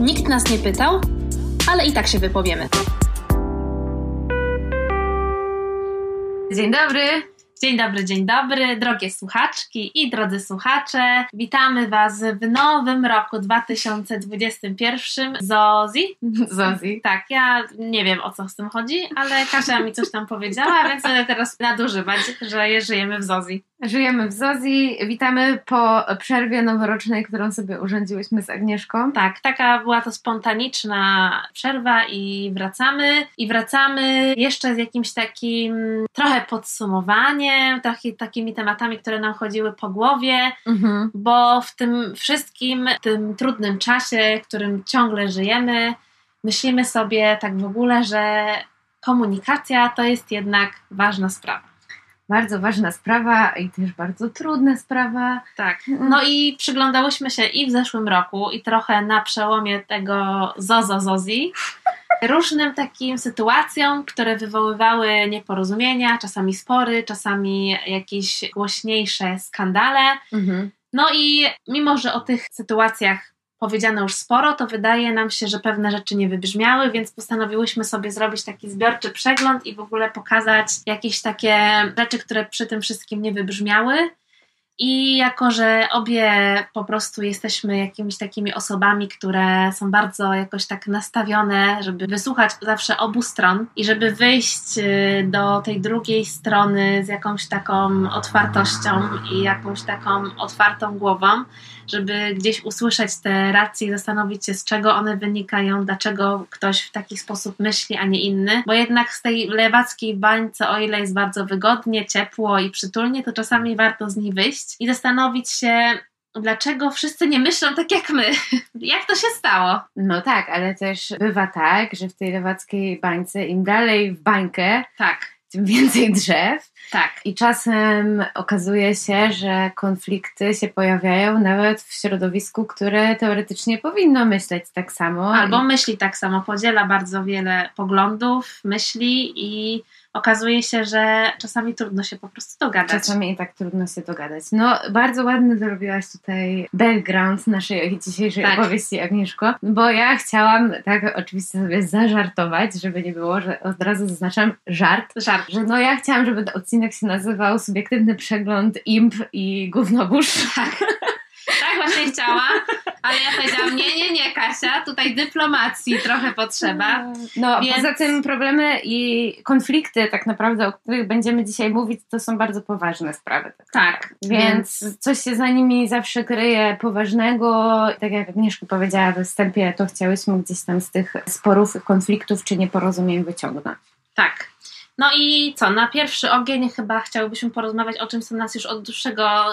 Nikt nas nie pytał, ale i tak się wypowiemy. Dzień dobry. Dzień dobry, dzień dobry, drogie słuchaczki i drodzy słuchacze. Witamy Was w nowym roku 2021. Zozi? Zozi. Tak, ja nie wiem o co z tym chodzi, ale Kasia mi coś tam powiedziała, więc będę teraz nadużywać, że żyjemy w Zozi. Żyjemy w Zozi. Witamy po przerwie noworocznej, którą sobie urządziłyśmy z Agnieszką. Tak, taka była to spontaniczna przerwa i wracamy. I wracamy jeszcze z jakimś takim trochę podsumowaniem, taki, takimi tematami, które nam chodziły po głowie, Mhm. bo w tym wszystkim, w tym trudnym czasie, w którym ciągle żyjemy, myślimy sobie tak w ogóle, że komunikacja to jest jednak ważna sprawa. Bardzo ważna sprawa i też bardzo trudna sprawa. Tak. No i przyglądałyśmy się i w zeszłym roku, i trochę na przełomie tego zozo zozi różnym takim sytuacjom, które wywoływały nieporozumienia, czasami spory, czasami jakieś głośniejsze skandale. Mhm. No i mimo, że o tych sytuacjach powiedziano już sporo, to wydaje nam się, że pewne rzeczy nie wybrzmiały, więc postanowiłyśmy sobie zrobić taki zbiorczy przegląd i w ogóle pokazać jakieś takie rzeczy, które przy tym wszystkim nie wybrzmiały. I jako, że obie po prostu jesteśmy jakimiś takimi osobami, które są bardzo jakoś tak nastawione, żeby wysłuchać zawsze obu stron i żeby wyjść y, do tej drugiej strony z jakąś taką otwartością i jakąś taką otwartą głową, żeby gdzieś usłyszeć te racje i zastanowić się, z czego one wynikają, dlaczego ktoś w taki sposób myśli, a nie inny. Bo jednak z tej lewackiej bańce, o ile jest bardzo wygodnie, ciepło i przytulnie, to czasami warto z niej wyjść i zastanowić się, dlaczego wszyscy nie myślą tak jak my. jak to się stało? No tak, ale też bywa tak, że w tej lewackiej bańce im dalej w bańkę, Tak, tym więcej drzew. tak. I czasem okazuje się, że konflikty się pojawiają nawet w środowisku, które teoretycznie powinno myśleć tak samo. Albo myśli tak samo, podziela bardzo wiele poglądów, myśli i okazuje się, że czasami trudno się po prostu dogadać. Czasami i tak trudno się dogadać. No, bardzo ładny zrobiłaś tutaj background naszej dzisiejszej Tak. opowieści, Agnieszko, bo ja chciałam tak oczywiście sobie zażartować, żeby nie było, że od razu zaznaczam żart, Żart. że no ja chciałam, żeby ten odcinek się nazywał subiektywny przegląd imp i gównobórz. Tak właśnie chciała, ale ja powiedziałam, nie, nie, nie, Kasia, tutaj dyplomacji trochę potrzeba. No, Więc- poza tym problemy i konflikty tak naprawdę, o których będziemy dzisiaj mówić, to są bardzo poważne sprawy. Tak, Więc coś się za nimi zawsze kryje poważnego. Tak jak Agnieszka powiedziała we wstępie, to chciałyśmy gdzieś tam z tych sporów, konfliktów czy nieporozumień wyciągnąć. Tak. No i co, na pierwszy ogień chyba chciałbyśmy porozmawiać o czym, co nas już od dłuższego...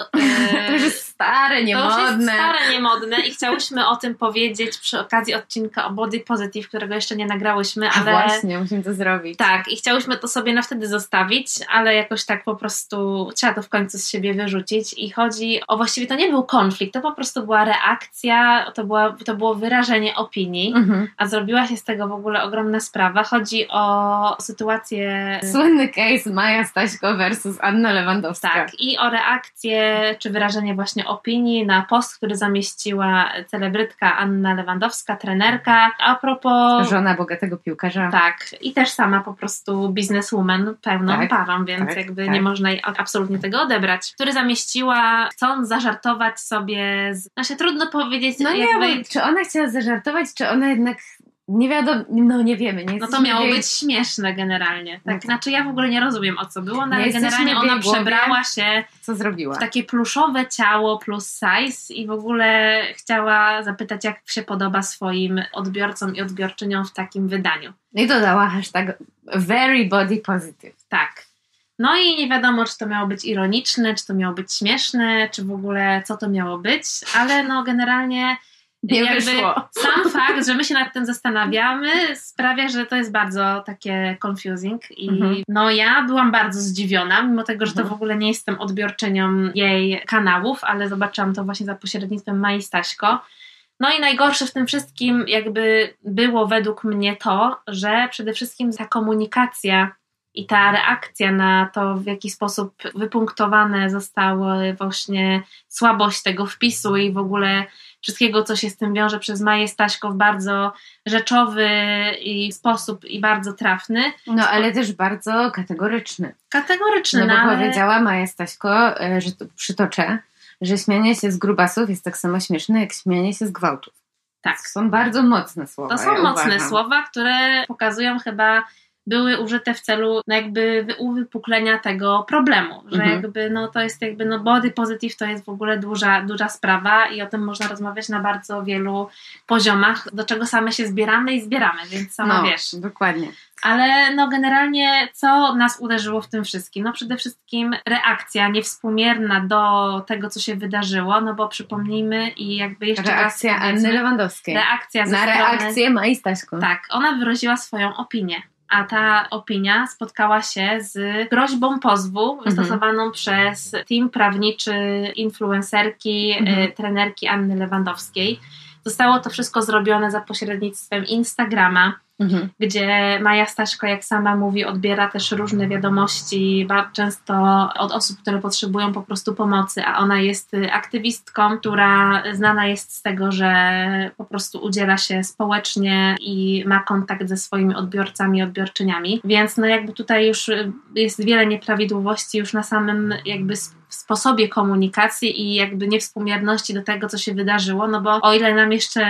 e, To już jest stare, To już jest niemodne. stare, niemodne i chciałyśmy o tym powiedzieć przy okazji odcinka o Body Positive, którego jeszcze nie nagrałyśmy, A ale... właśnie, musimy to zrobić. Tak, i chciałyśmy to sobie na wtedy zostawić, ale jakoś tak po prostu trzeba to w końcu z siebie wyrzucić. I chodzi o właściwie to nie był konflikt, to po prostu była reakcja, to, była, to było wyrażenie opinii, Mhm. a zrobiła się z tego w ogóle ogromna sprawa. Chodzi o sytuację. Słynny case Maja Staśko versus Anna Lewandowska. Tak, i o reakcję czy wyrażenie właśnie opinii na post, który zamieściła celebrytka Anna Lewandowska, trenerka. A propos. Żona bogatego piłkarza. Tak, i też sama po prostu bizneswoman pełną Tak, parą, więc tak, jakby tak. nie można jej absolutnie tego odebrać. Który zamieściła, chcąc zażartować sobie, z... znaczy trudno powiedzieć, No nie, jakby, bo czy ona chciała zażartować, czy ona jednak nie wiadomo, no nie wiemy. Nie no to miało być śmieszne generalnie. Tak, No znaczy ja w ogóle nie rozumiem o co było, no, ale generalnie ona głowie. przebrała się Co zrobiła? w takie pluszowe ciało plus size i w ogóle chciała zapytać, jak się podoba swoim odbiorcom i odbiorczyniom w takim wydaniu. No I dodała hashtag very body positive. Tak. No i nie wiadomo, czy to miało być ironiczne, czy to miało być śmieszne, czy w ogóle co to miało być, ale no generalnie Nie jakby wyszło. sam fakt, że my się nad tym zastanawiamy, sprawia, że to jest bardzo takie confusing. I Mhm. no ja byłam bardzo zdziwiona, mimo tego, że to Mhm. w ogóle nie jestem odbiorczynią jej kanałów, ale zobaczyłam to właśnie za pośrednictwem Mai Staśko. No i najgorsze w tym wszystkim jakby było według mnie to, że przede wszystkim ta komunikacja i ta reakcja na to, w jaki sposób wypunktowane zostały właśnie słabość tego wpisu i w ogóle wszystkiego, co się z tym wiąże przez Maję Staśko w bardzo rzeczowy i sposób i bardzo trafny. No, ale też bardzo kategoryczny. Kategoryczny, No bo ale... powiedziała Maja Staśko, e, że to przytoczę, że śmianie się z grubasów jest tak samo śmieszne, jak śmianie się z gwałtów. Tak. To są bardzo mocne słowa. To są ja mocne uważam. słowa, które pokazują chyba były użyte w celu no jakby wy- uwypuklenia tego problemu, że Mhm. jakby no to jest jakby no body positive to jest w ogóle duża, duża sprawa i o tym można rozmawiać na bardzo wielu poziomach, do czego same się zbieramy i zbieramy, więc sama No, wiesz. dokładnie. Ale no generalnie co nas uderzyło w tym wszystkim? No przede wszystkim reakcja niewspółmierna do tego, co się wydarzyło, no bo przypomnijmy i jakby jeszcze Reakcja raz Anny Lewandowskiej. reakcja Na strony, reakcję Mai Staśko. tak, ona wyraziła swoją opinię. A ta opinia spotkała się z groźbą pozwu Mhm. wystosowaną przez team prawniczy influencerki, Mhm. e, trenerki Anny Lewandowskiej. Zostało to wszystko zrobione za pośrednictwem Instagrama, Mhm. gdzie Maja Staśko, jak sama mówi, odbiera też różne wiadomości, bardzo często od osób, które potrzebują po prostu pomocy, a ona jest aktywistką, która znana jest z tego, że po prostu udziela się społecznie i ma kontakt ze swoimi odbiorcami i odbiorczyniami. Więc no jakby tutaj już jest wiele nieprawidłowości już na samym jakby sp- sposobie komunikacji i jakby niewspółmierności do tego, co się wydarzyło, no bo o ile nam jeszcze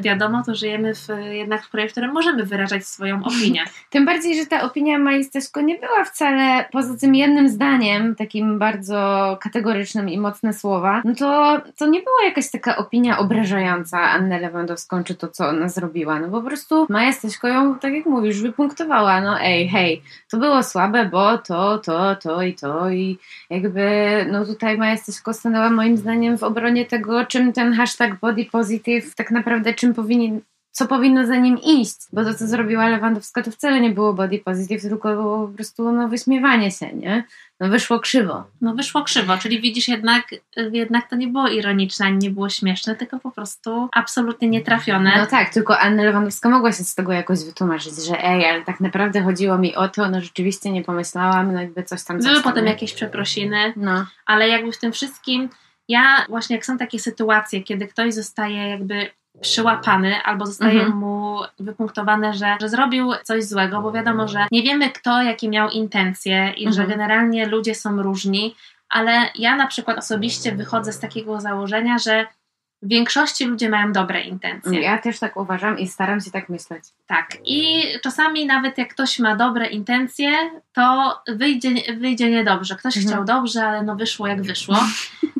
wiadomo, to żyjemy w, jednak w kraju, w którym możemy wyrażać swoją opinię. Tym bardziej, że ta opinia Mai Staśko nie była wcale poza tym jednym zdaniem, takim bardzo kategorycznym i mocne słowa, no to, to nie była jakaś taka opinia obrażająca Annę Lewandowską, czy to, co ona zrobiła. No po prostu Maja Staśko ją, tak jak mówisz, wypunktowała. No ej, hej, to było słabe, bo to, to, to i to i jakby, no tutaj Maja Staśko stanęła moim zdaniem w obronie tego, czym ten hashtag body positive tak naprawdę, czym powinien co powinno za nim iść, bo to, co zrobiła Lewandowska, to wcale nie było body positive, tylko było po prostu no, wyśmiewanie się, nie? No wyszło krzywo. No wyszło krzywo, czyli widzisz jednak, jednak to nie było ironiczne, ani nie było śmieszne, tylko po prostu absolutnie nietrafione. No tak, tylko Anna Lewandowska mogła się z tego jakoś wytłumaczyć, że ej, ale tak naprawdę chodziło mi o to, no rzeczywiście nie pomyślałam, no jakby coś tam... Coś Były potem jakieś przeprosiny, No, ale jakby w tym wszystkim ja właśnie jak są takie sytuacje, kiedy ktoś zostaje jakby przyłapany albo zostaje Mhm. mu wypunktowane, że, że zrobił coś złego, bo wiadomo, że nie wiemy kto jakie miał intencje i że Mhm. generalnie ludzie są różni, ale ja na przykład osobiście wychodzę z takiego założenia, że w większości ludzie mają dobre intencje. ja też tak uważam i staram się tak myśleć. Tak. I czasami nawet jak ktoś ma dobre intencje, to wyjdzie, wyjdzie niedobrze. Ktoś Mhm. chciał dobrze, ale no wyszło jak wyszło.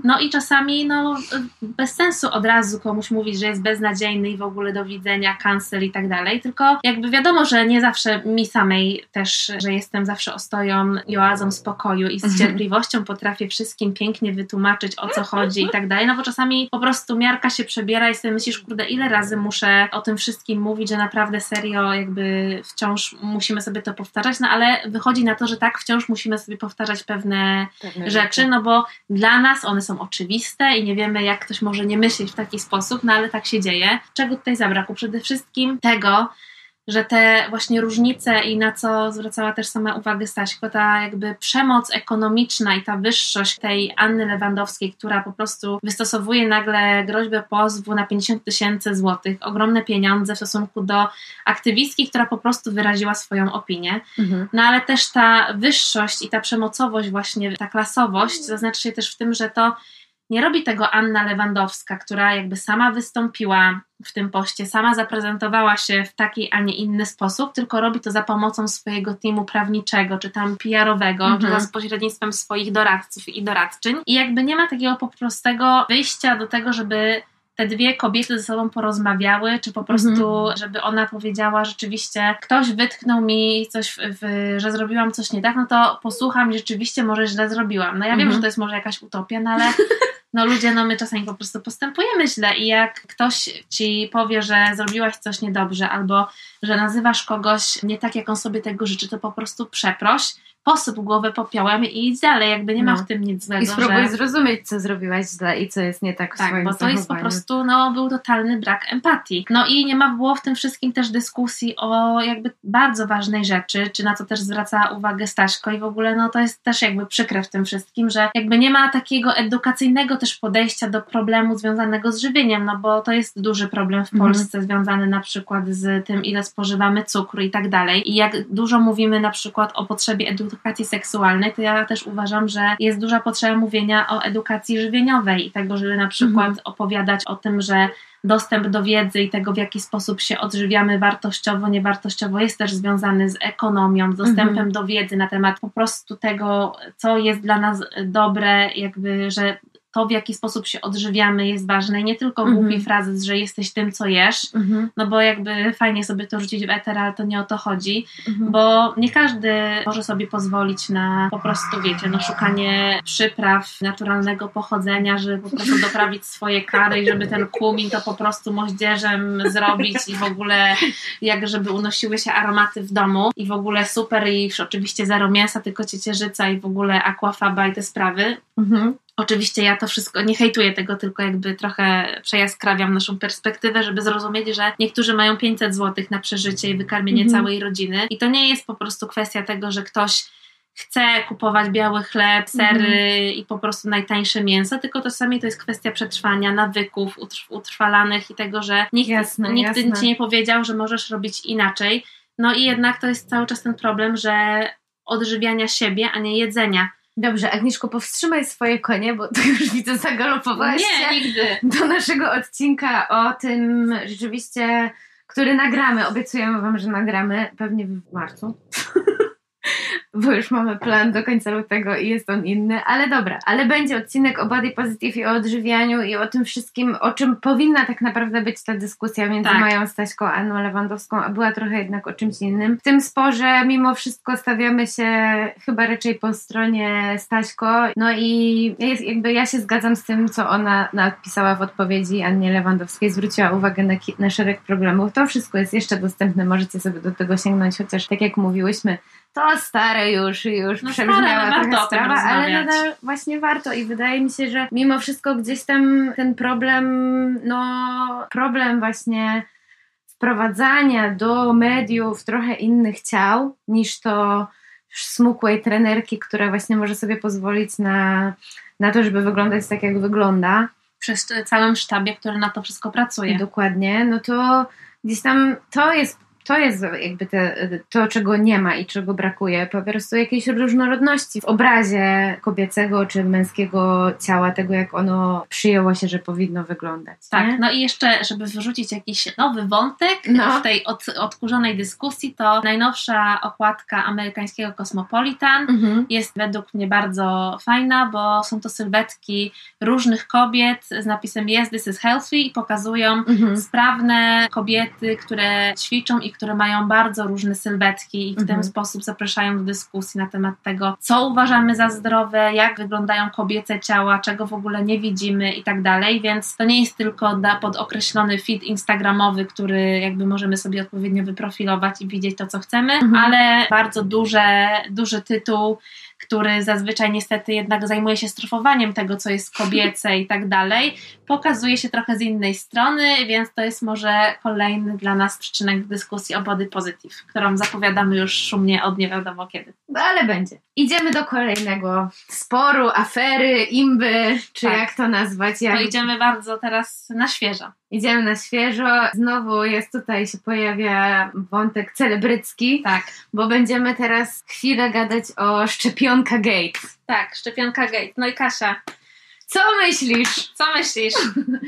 No i czasami no bez sensu od razu komuś mówić, że jest beznadziejny i w ogóle do widzenia, cancel i tak dalej, tylko jakby wiadomo, że nie zawsze mi samej też, że jestem zawsze ostoją i oazą spokoju i z Mhm. cierpliwością potrafię wszystkim pięknie wytłumaczyć o co chodzi i tak dalej, no bo czasami po prostu miarka się przebiera i sobie myślisz, kurde, ile razy muszę o tym wszystkim mówić, że naprawdę serio jakby wciąż musimy sobie to powtarzać, no ale wychodzi na to, że tak, wciąż musimy sobie powtarzać pewne rzeczy, no bo dla nas one są oczywiste i nie wiemy, jak ktoś może nie myśleć w taki sposób, no ale tak się dzieje. Czego tutaj zabrakło? Przede wszystkim tego, że te właśnie różnice i na co zwracała też sama uwagę Staśko, ta jakby przemoc ekonomiczna i ta wyższość tej Anny Lewandowskiej, która po prostu wystosowuje nagle groźbę pozwu na 50 tysięcy złotych, ogromne pieniądze w stosunku do aktywistki, która po prostu wyraziła swoją opinię. Mhm. No ale też ta wyższość i ta przemocowość, właśnie ta klasowość, zaznaczy się też w tym, że to nie robi tego Anna Lewandowska, która jakby sama wystąpiła w tym poście, sama zaprezentowała się w taki, a nie inny sposób, tylko robi to za pomocą swojego teamu prawniczego, czy tam PR-owego, Mhm. czy za pośrednictwem swoich doradców i doradczyń. I jakby nie ma takiego po prostego wyjścia do tego, żeby te dwie kobiety ze sobą porozmawiały, czy po prostu, żeby ona powiedziała rzeczywiście, ktoś wytknął mi coś, w, w, że zrobiłam coś nie tak, no to posłucham i rzeczywiście może źle zrobiłam. No ja wiem, Mhm. że to jest może jakaś utopia, no ale no ludzie, no my czasami po prostu postępujemy źle i jak ktoś ci powie, że zrobiłaś coś niedobrze albo że nazywasz kogoś nie tak, jak on sobie tego życzy, to po prostu przeproś, posyp głowę popiołem i idź dalej, jakby nie ma No. w tym nic złego. I spróbuj że... zrozumieć, co zrobiłaś źle i co jest nie tak w Tak, swoim bo to jest po zachowaniu. prostu, no, był totalny brak empatii. No i nie ma było w tym wszystkim też dyskusji o jakby bardzo ważnej rzeczy, czy na co też zwraca uwagę Staśko i w ogóle, no to jest też jakby przykre w tym wszystkim, że jakby nie ma takiego edukacyjnego też podejścia do problemu związanego z żywieniem, no bo to jest duży problem w Mhm. Polsce związany na przykład z tym, ile spożywamy cukru i tak dalej. I jak dużo mówimy na przykład o potrzebie edukacji seksualnej, to ja też uważam, że jest duża potrzeba mówienia o edukacji żywieniowej i tego, żeby na przykład Mhm. opowiadać o tym, że dostęp do wiedzy i tego, w jaki sposób się odżywiamy wartościowo, niewartościowo, jest też związany z ekonomią, z dostępem Mhm. do wiedzy na temat po prostu tego, co jest dla nas dobre, jakby, że to, w jaki sposób się odżywiamy, jest ważne. I nie tylko Mhm. głupi frazes, że jesteś tym, co jesz, Mhm, no bo jakby fajnie sobie to rzucić w eter, ale to nie o to chodzi, mhm. bo nie każdy może sobie pozwolić na po prostu, wiecie, no szukanie przypraw naturalnego pochodzenia, żeby po prostu doprawić swoje kary i żeby ten kumin to po prostu moździerzem zrobić i w ogóle jak żeby unosiły się aromaty w domu i w ogóle super i oczywiście zero mięsa, tylko ciecierzyca i w ogóle aquafaba i te sprawy. Mhm. Oczywiście ja to wszystko nie hejtuję tego, tylko jakby trochę przejaskrawiam naszą perspektywę, żeby zrozumieć, że niektórzy mają 500 zł na przeżycie i wykarmienie Mhm. całej rodziny. I to nie jest po prostu kwestia tego, że ktoś chce kupować biały chleb, sery Mhm. i po prostu najtańsze mięso, tylko czasami to jest kwestia przetrwania, nawyków utrw- utrwalanych i tego, że nikt, Jasne, nikt jasne. ci nie powiedział, że możesz robić inaczej. No i jednak to jest cały czas ten problem, że odżywiania siebie, a nie jedzenia. Dobrze, Agnieszko, powstrzymaj swoje konie, bo to już widzę zagalopowałaś się Nie, nigdy. do naszego odcinka o tym rzeczywiście, który nagramy. Obiecujemy Wam, że nagramy pewnie w marcu. Bo już mamy plan do końca lutego i jest on inny, ale dobra, ale będzie odcinek o body positive i o odżywianiu i o tym wszystkim, o czym powinna tak naprawdę być ta dyskusja między Tak. Mają Staśką a Anną Lewandowską, a była trochę jednak o czymś innym. W tym sporze mimo wszystko stawiamy się chyba raczej po stronie Staśko, no i jest, jakby ja się zgadzam z tym, co ona napisała w odpowiedzi Annie Lewandowskiej, zwróciła uwagę na, na szereg problemów. To wszystko jest jeszcze dostępne, możecie sobie do tego sięgnąć, chociaż tak jak mówiłyśmy, to stare już, już No przebrzmiała stare, no tym sprawa, ale nadal właśnie warto i wydaje mi się, że mimo wszystko gdzieś tam ten problem, no problem właśnie wprowadzania do mediów trochę innych ciał niż to smukłej trenerki, która właśnie może sobie pozwolić na, na to, żeby wyglądać tak, jak wygląda. Przy całym sztabie, który na to wszystko pracuje. Dokładnie, no to gdzieś tam to jest, to jest jakby te, to, czego nie ma i czego brakuje. Po prostu jakiejś różnorodności w obrazie kobiecego czy męskiego ciała, tego jak ono przyjęło się, że powinno wyglądać. Tak, nie? no i jeszcze, żeby wyrzucić jakiś nowy wątek No. w tej od, odkurzonej dyskusji, to najnowsza okładka amerykańskiego Cosmopolitan Mhm. jest według mnie bardzo fajna, bo są to sylwetki różnych kobiet z napisem Yes, this is healthy i pokazują Mhm. sprawne kobiety, które ćwiczą i które mają bardzo różne sylwetki i w Mhm. ten sposób zapraszają do dyskusji na temat tego, co uważamy za zdrowe, jak wyglądają kobiece ciała, czego w ogóle nie widzimy i tak dalej, więc to nie jest tylko da pod określony feed instagramowy, który jakby możemy sobie odpowiednio wyprofilować i widzieć to, co chcemy, Mhm. ale bardzo duże, duży tytuł, który zazwyczaj niestety jednak zajmuje się strofowaniem tego, co jest kobiece i tak dalej, pokazuje się trochę z innej strony, więc to jest może kolejny dla nas przyczynek dyskusji o body positive, którą zapowiadamy już szumnie od nie wiadomo kiedy. No ale będzie. Idziemy do kolejnego sporu, afery, imby, czy Tak. jak to nazwać. To Jak... idziemy bardzo teraz na świeżo. Idziemy na świeżo. Znowu jest tutaj, się pojawia wątek celebrycki, Tak, bo będziemy teraz chwilę gadać o szczepionka gate. tak, szczepionka gate. No i Kasia, Co myślisz? co myślisz?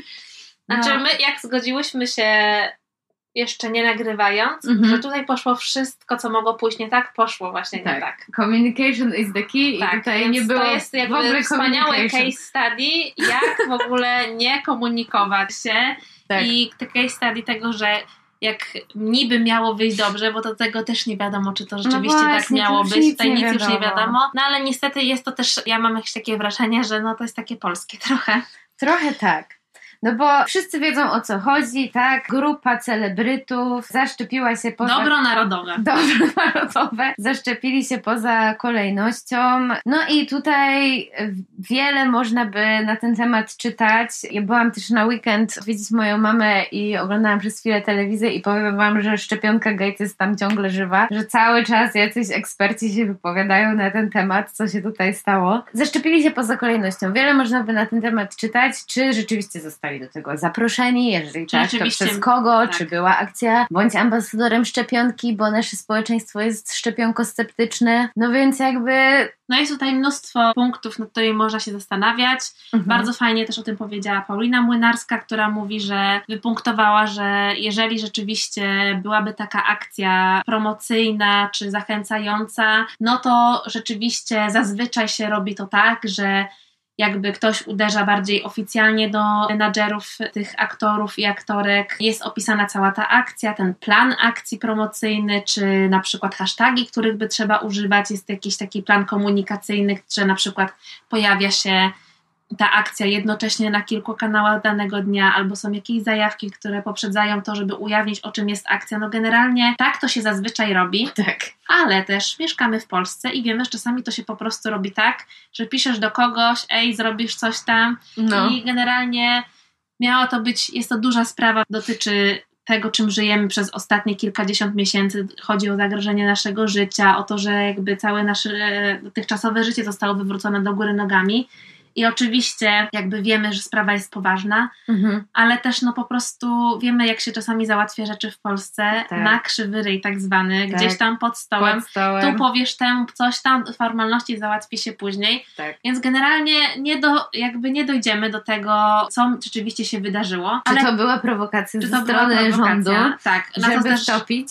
Znaczy No. my jak zgodziłyśmy się jeszcze nie nagrywając, Mhm. że tutaj poszło wszystko, co mogło pójść nie tak, poszło właśnie nie tak. Communication is the key Tak, i tutaj nie było to jest w ogóle jakby communication. case study, jak w ogóle nie komunikować się Tak. i te case study tego, że jak niby miało wyjść dobrze, bo do tego też nie wiadomo, czy to rzeczywiście tak No właśnie, miało to już być, tutaj nic już nie wiadomo. wiadomo, no ale niestety jest to też, ja mam jakieś takie wrażenie, że no to jest takie polskie trochę. Trochę tak. No bo wszyscy wiedzą o co chodzi, tak? Grupa celebrytów zaszczepiła się poza... Dobro narodowe. Dobro narodowe. Zaszczepili się poza kolejnością. No i tutaj wiele można by na ten temat czytać. Ja byłam też na weekend widzieć moją mamę i oglądałam przez chwilę telewizję i powiem wam, że szczepionka Gates jest tam ciągle żywa, że cały czas jacyś eksperci się wypowiadają na ten temat, co się tutaj stało. Zaszczepili się poza kolejnością. Wiele można by na ten temat czytać, czy rzeczywiście zostali do tego zaproszeni, jeżeli tak, to przez kogo, tak. czy była akcja, bądź ambasadorem szczepionki, bo nasze społeczeństwo jest szczepionkosceptyczne. No więc jakby no jest tutaj mnóstwo punktów, nad którymi można się zastanawiać. Mhm. Bardzo fajnie też o tym powiedziała Paulina Młynarska, która mówi, że wypunktowała, że jeżeli rzeczywiście byłaby taka akcja promocyjna czy zachęcająca, no to rzeczywiście zazwyczaj się robi to tak, że jakby ktoś uderza bardziej oficjalnie do menadżerów tych aktorów i aktorek. Jest opisana cała ta akcja, ten plan akcji promocyjny, czy na przykład hashtagi, których by trzeba używać. Jest jakiś taki plan komunikacyjny, że na przykład pojawia się ta akcja jednocześnie na kilku kanałach danego dnia, albo są jakieś zajawki, które poprzedzają to, żeby ujawnić, o czym jest akcja. No generalnie tak to się zazwyczaj robi. Tak. Ale też mieszkamy w Polsce i wiemy, że czasami to się po prostu robi tak, że piszesz do kogoś, ej, zrobisz coś tam. No. I generalnie miało to być, jest to duża sprawa, dotyczy tego, czym żyjemy przez ostatnie kilkadziesiąt miesięcy. Chodzi o zagrożenie naszego życia, o to, że jakby całe nasze dotychczasowe życie zostało wywrócone do góry nogami. I oczywiście jakby wiemy, że sprawa jest poważna, mhm. ale też no po prostu wiemy, jak się czasami załatwia rzeczy w Polsce tak. na krzywy ryj tak zwany, tak. gdzieś tam pod stołem. pod stołem. Tu powiesz temu coś tam, formalności załatwi się później. Tak. Więc generalnie nie do, jakby nie dojdziemy do tego, co rzeczywiście się wydarzyło. Czy to była prowokacja ze strony rządu, tak, żeby też, stopić?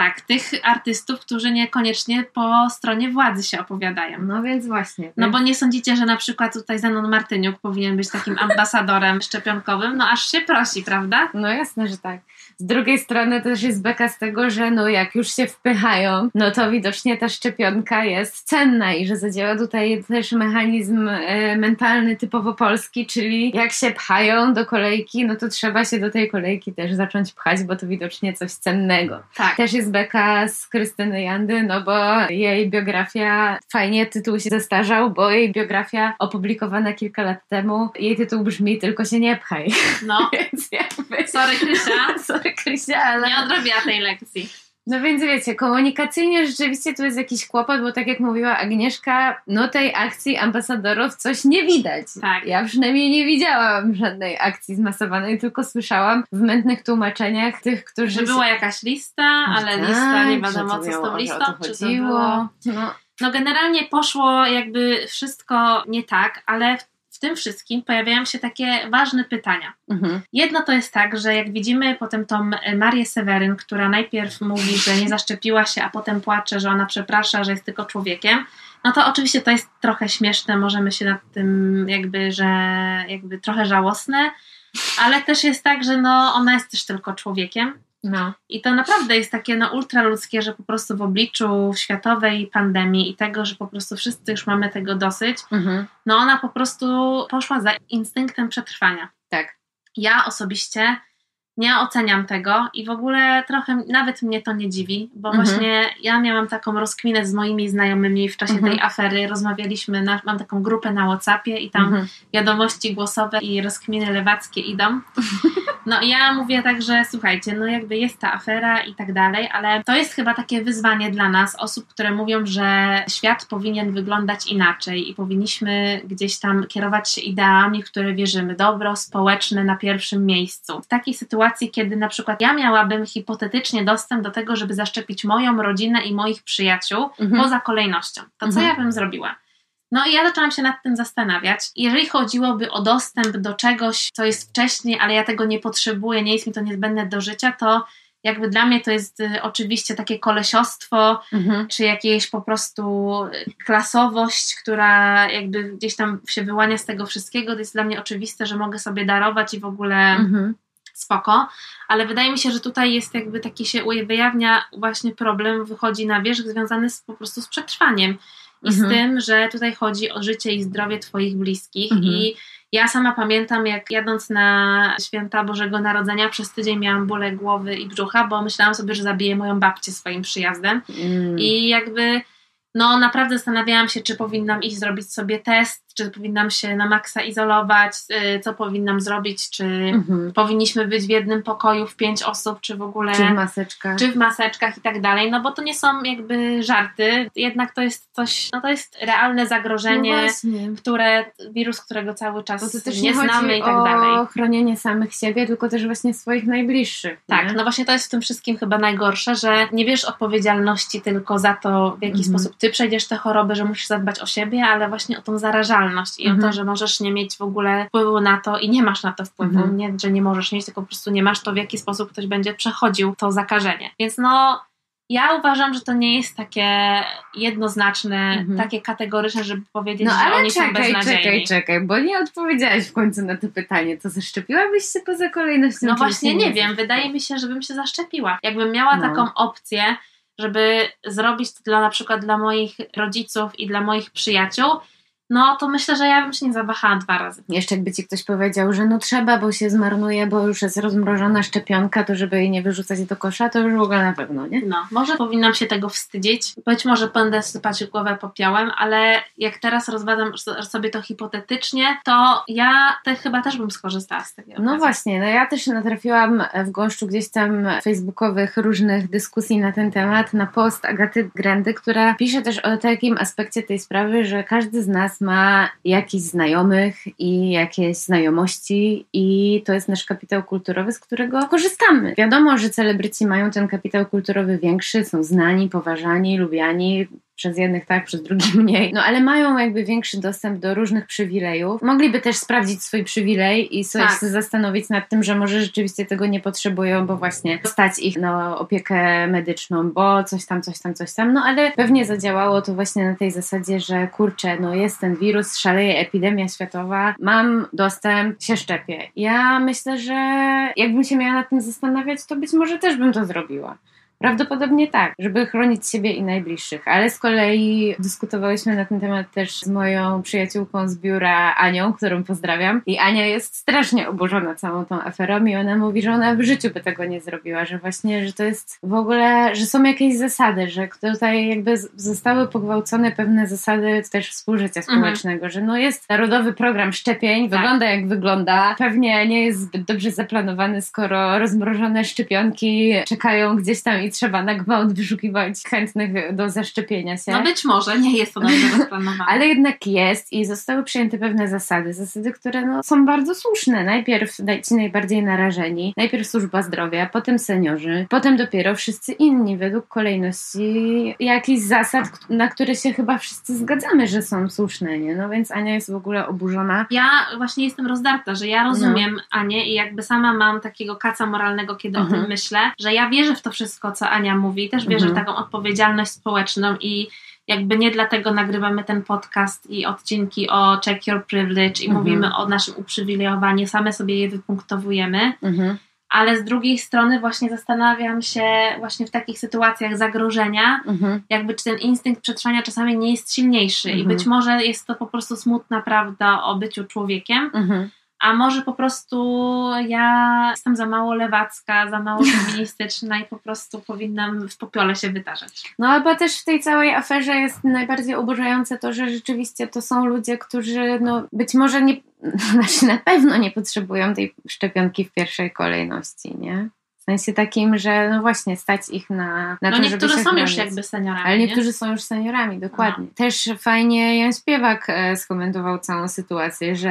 Tak, tych artystów, którzy niekoniecznie po stronie władzy się opowiadają. No więc właśnie. No bo nie sądzicie, że na przykład tutaj Zenon Martyniuk powinien być takim ambasadorem szczepionkowym? No aż się prosi, prawda? No jasne, że tak. Z drugiej strony też jest beka z tego, że no jak już się wpychają, no to widocznie ta szczepionka jest cenna i że zadziała tutaj też mechanizm e, mentalny typowo polski, czyli jak się pchają do kolejki, no to trzeba się do tej kolejki też zacząć pchać, bo to widocznie coś cennego. Tak. Też jest beka z Krystyny Jandy, no bo jej biografia, fajnie tytuł się zestarzał, bo jej biografia opublikowana kilka lat temu, jej tytuł brzmi Tylko się nie pchaj. No, Więc jakby... sorry Krysia. sorry Krysia, ale... Nie odrobiła tej lekcji. No więc wiecie, komunikacyjnie rzeczywiście tu jest jakiś kłopot, bo tak jak mówiła Agnieszka, no tej akcji ambasadorów coś nie widać. Tak. Ja przynajmniej nie widziałam żadnej akcji zmasowanej, tylko słyszałam w mętnych tłumaczeniach tych, którzy... Że była jakaś lista, ale tak, lista, nie wiadomo co z tą listą, czy to było... No. no generalnie poszło jakby wszystko nie tak, ale tym wszystkim pojawiają się takie ważne pytania. Mhm. Jedno to jest tak, że jak widzimy potem tą Marię Seweryn, która najpierw mówi, że nie zaszczepiła się, a potem płacze, że ona przeprasza, że jest tylko człowiekiem, no to oczywiście to jest trochę śmieszne, możemy się nad tym jakby, że jakby trochę żałosne, ale też jest tak, że no ona jest też tylko człowiekiem no. I to naprawdę jest takie no, ultraludzkie, że po prostu w obliczu światowej pandemii i tego, że po prostu wszyscy już mamy tego dosyć, mhm. no ona po prostu poszła za instynktem przetrwania. Tak. Ja osobiście nie oceniam tego i w ogóle trochę nawet mnie to nie dziwi, bo mhm. właśnie ja miałam taką rozkminę z moimi znajomymi w czasie mhm. tej afery. Rozmawialiśmy, na, mam taką grupę na WhatsAppie i tam mhm. wiadomości głosowe i rozkminy lewackie idą. No i ja mówię tak, że słuchajcie, no jakby jest ta afera i tak dalej, ale to jest chyba takie wyzwanie dla nas, osób, które mówią, że świat powinien wyglądać inaczej i powinniśmy gdzieś tam kierować się ideami, w które wierzymy. Dobro społeczne na pierwszym miejscu. W takiej sytuacji sytuacji, kiedy na przykład ja miałabym hipotetycznie dostęp do tego, żeby zaszczepić moją rodzinę i moich przyjaciół mhm. poza kolejnością, to co mhm. ja bym zrobiła? No i ja zaczęłam się nad tym zastanawiać. Jeżeli chodziłoby o dostęp do czegoś, co jest wcześniej, ale ja tego nie potrzebuję, nie jest mi to niezbędne do życia, to jakby dla mnie to jest y, oczywiście takie kolesiostwo, mhm. czy jakieś po prostu y, klasowość, która jakby gdzieś tam się wyłania z tego wszystkiego. To jest dla mnie oczywiste, że mogę sobie darować i w ogóle mhm spoko, ale wydaje mi się, że tutaj jest jakby taki się wyjawnia właśnie problem, wychodzi na wierzch związany z, po prostu z przetrwaniem i mhm. z tym, że tutaj chodzi o życie i zdrowie Twoich bliskich mhm. i Ja sama pamiętam, jak jadąc na święta Bożego Narodzenia, przez tydzień miałam bóle głowy i brzucha, bo myślałam sobie, że zabiję moją babcię swoim przyjazdem. Mm. I jakby no naprawdę zastanawiałam się, czy powinnam iść zrobić sobie test, czy powinnam się na maksa izolować, y, co powinnam zrobić, czy mhm. powinniśmy być w jednym pokoju w pięć osób, czy w ogóle. Czy w maseczkach. Czy w maseczkach i tak dalej, no bo to nie są jakby żarty, jednak to jest coś, no to jest realne zagrożenie, no które, wirus, którego cały czas to nie, nie znamy i tak dalej. o chronienie samych siebie, tylko też właśnie swoich najbliższych. Tak, nie? no właśnie to jest w tym wszystkim chyba najgorsze, że nie bierzesz odpowiedzialności tylko za to, w jaki mhm. sposób ty przejdziesz tę chorobę, że musisz zadbać o siebie, ale właśnie o tą zarażalność i mhm. o to, mhm. że możesz nie mieć w ogóle wpływu na to i nie masz na to wpływu. Mhm. Nie, że nie możesz mieć, tylko po prostu nie masz to, w jaki sposób ktoś będzie przechodził to zakażenie. Więc no, ja uważam, że to nie jest takie jednoznaczne, mhm. takie kategoryczne, żeby powiedzieć, no, że oni czekaj, są beznadziejni. czekaj, czekaj, bo nie odpowiedziałaś w końcu na to pytanie. To zaszczepiłabyś się poza kolejnością? No właśnie nie wiem. Wydaje mi się, żebym się zaszczepiła. Jakbym miała no. taką opcję, żeby zrobić to dla na przykład dla moich rodziców i dla moich przyjaciół, no to myślę, że ja bym się nie zawahała dwa razy. Jeszcze jakby ci ktoś powiedział, że no trzeba, bo się zmarnuje, bo już jest rozmrożona szczepionka, to żeby jej nie wyrzucać do kosza, to już w ogóle na pewno, nie? No, może powinnam się tego wstydzić. Być może będę sypać głowę popiołem, ale jak teraz rozważam sobie to hipotetycznie, to ja te, chyba też bym skorzystała z tego. No właśnie, no ja też natrafiłam w gąszczu gdzieś tam facebookowych różnych dyskusji na ten temat, na post Agaty Grandy, która pisze też o takim aspekcie tej sprawy, że każdy z nas ma jakichś znajomych i jakieś znajomości i to jest nasz kapitał kulturowy, z którego korzystamy. Wiadomo, że celebryci mają ten kapitał kulturowy większy, są znani, poważani, lubiani, przez jednych tak, przez drugich mniej, no ale mają jakby większy dostęp do różnych przywilejów. Mogliby też sprawdzić swój przywilej i sobie tak. zastanowić nad tym, że może rzeczywiście tego nie potrzebują, bo właśnie stać ich na opiekę medyczną, bo coś tam, coś tam, coś tam, no ale pewnie zadziałało to właśnie na tej zasadzie, że kurczę, no jest ten wirus, szaleje epidemia światowa, mam dostęp, się szczepię. Ja myślę, że jakbym się miała nad tym zastanawiać, to być może też bym to zrobiła. Prawdopodobnie tak, żeby chronić siebie i najbliższych, ale z kolei dyskutowałyśmy na ten temat też z moją przyjaciółką z biura Anią, którą pozdrawiam. I Ania jest strasznie oburzona całą tą aferą i ona mówi, że ona w życiu by tego nie zrobiła, że właśnie, że to jest w ogóle, że są jakieś zasady, że tutaj jakby zostały pogwałcone pewne zasady też współżycia mhm. społecznego, mhm. że no jest narodowy program szczepień, tak. wygląda jak wygląda, pewnie nie jest zbyt dobrze zaplanowany, skoro rozmrożone szczepionki czekają gdzieś tam i trzeba na gwałt wyszukiwać chętnych do zaszczepienia się. No być może, nie jest to dobrze rozplanowane. Ale jednak jest i zostały przyjęte pewne zasady, zasady, które no, są bardzo słuszne. Najpierw ci najbardziej narażeni, najpierw służba zdrowia, potem seniorzy, potem dopiero wszyscy inni, według kolejności jakichś zasad, na które się chyba wszyscy zgadzamy, że są słuszne, nie? No więc Ania jest w ogóle oburzona. Ja właśnie jestem rozdarta, że ja rozumiem no. Anię i jakby sama mam takiego kaca moralnego, kiedy mhm. o tym mhm. myślę, że ja wierzę w to wszystko, co Ania mówi, też bierze mhm. taką odpowiedzialność społeczną i jakby nie dlatego nagrywamy ten podcast i odcinki o check your privilege i mhm. mówimy o naszym uprzywilejowaniu, same sobie je wypunktowujemy. Mhm. Ale z drugiej strony właśnie zastanawiam się właśnie w takich sytuacjach zagrożenia, mhm. jakby czy ten instynkt przetrwania czasami nie jest silniejszy i być może jest to po prostu smutna prawda o byciu człowiekiem, a może po prostu ja jestem za mało lewacka, za mało feministyczna i po prostu powinnam w popiole się wytarzać. No albo też w tej całej aferze jest najbardziej oburzające to, że rzeczywiście to są ludzie, którzy no być może nie, znaczy na pewno nie potrzebują tej szczepionki w pierwszej kolejności, nie? Sensie takim, że no właśnie stać ich na, na no to, niektórzy są już jakby seniorami. Ale niektórzy nie? są już seniorami, dokładnie. No. Też fajnie Jan Śpiewak e, skomentował całą sytuację, że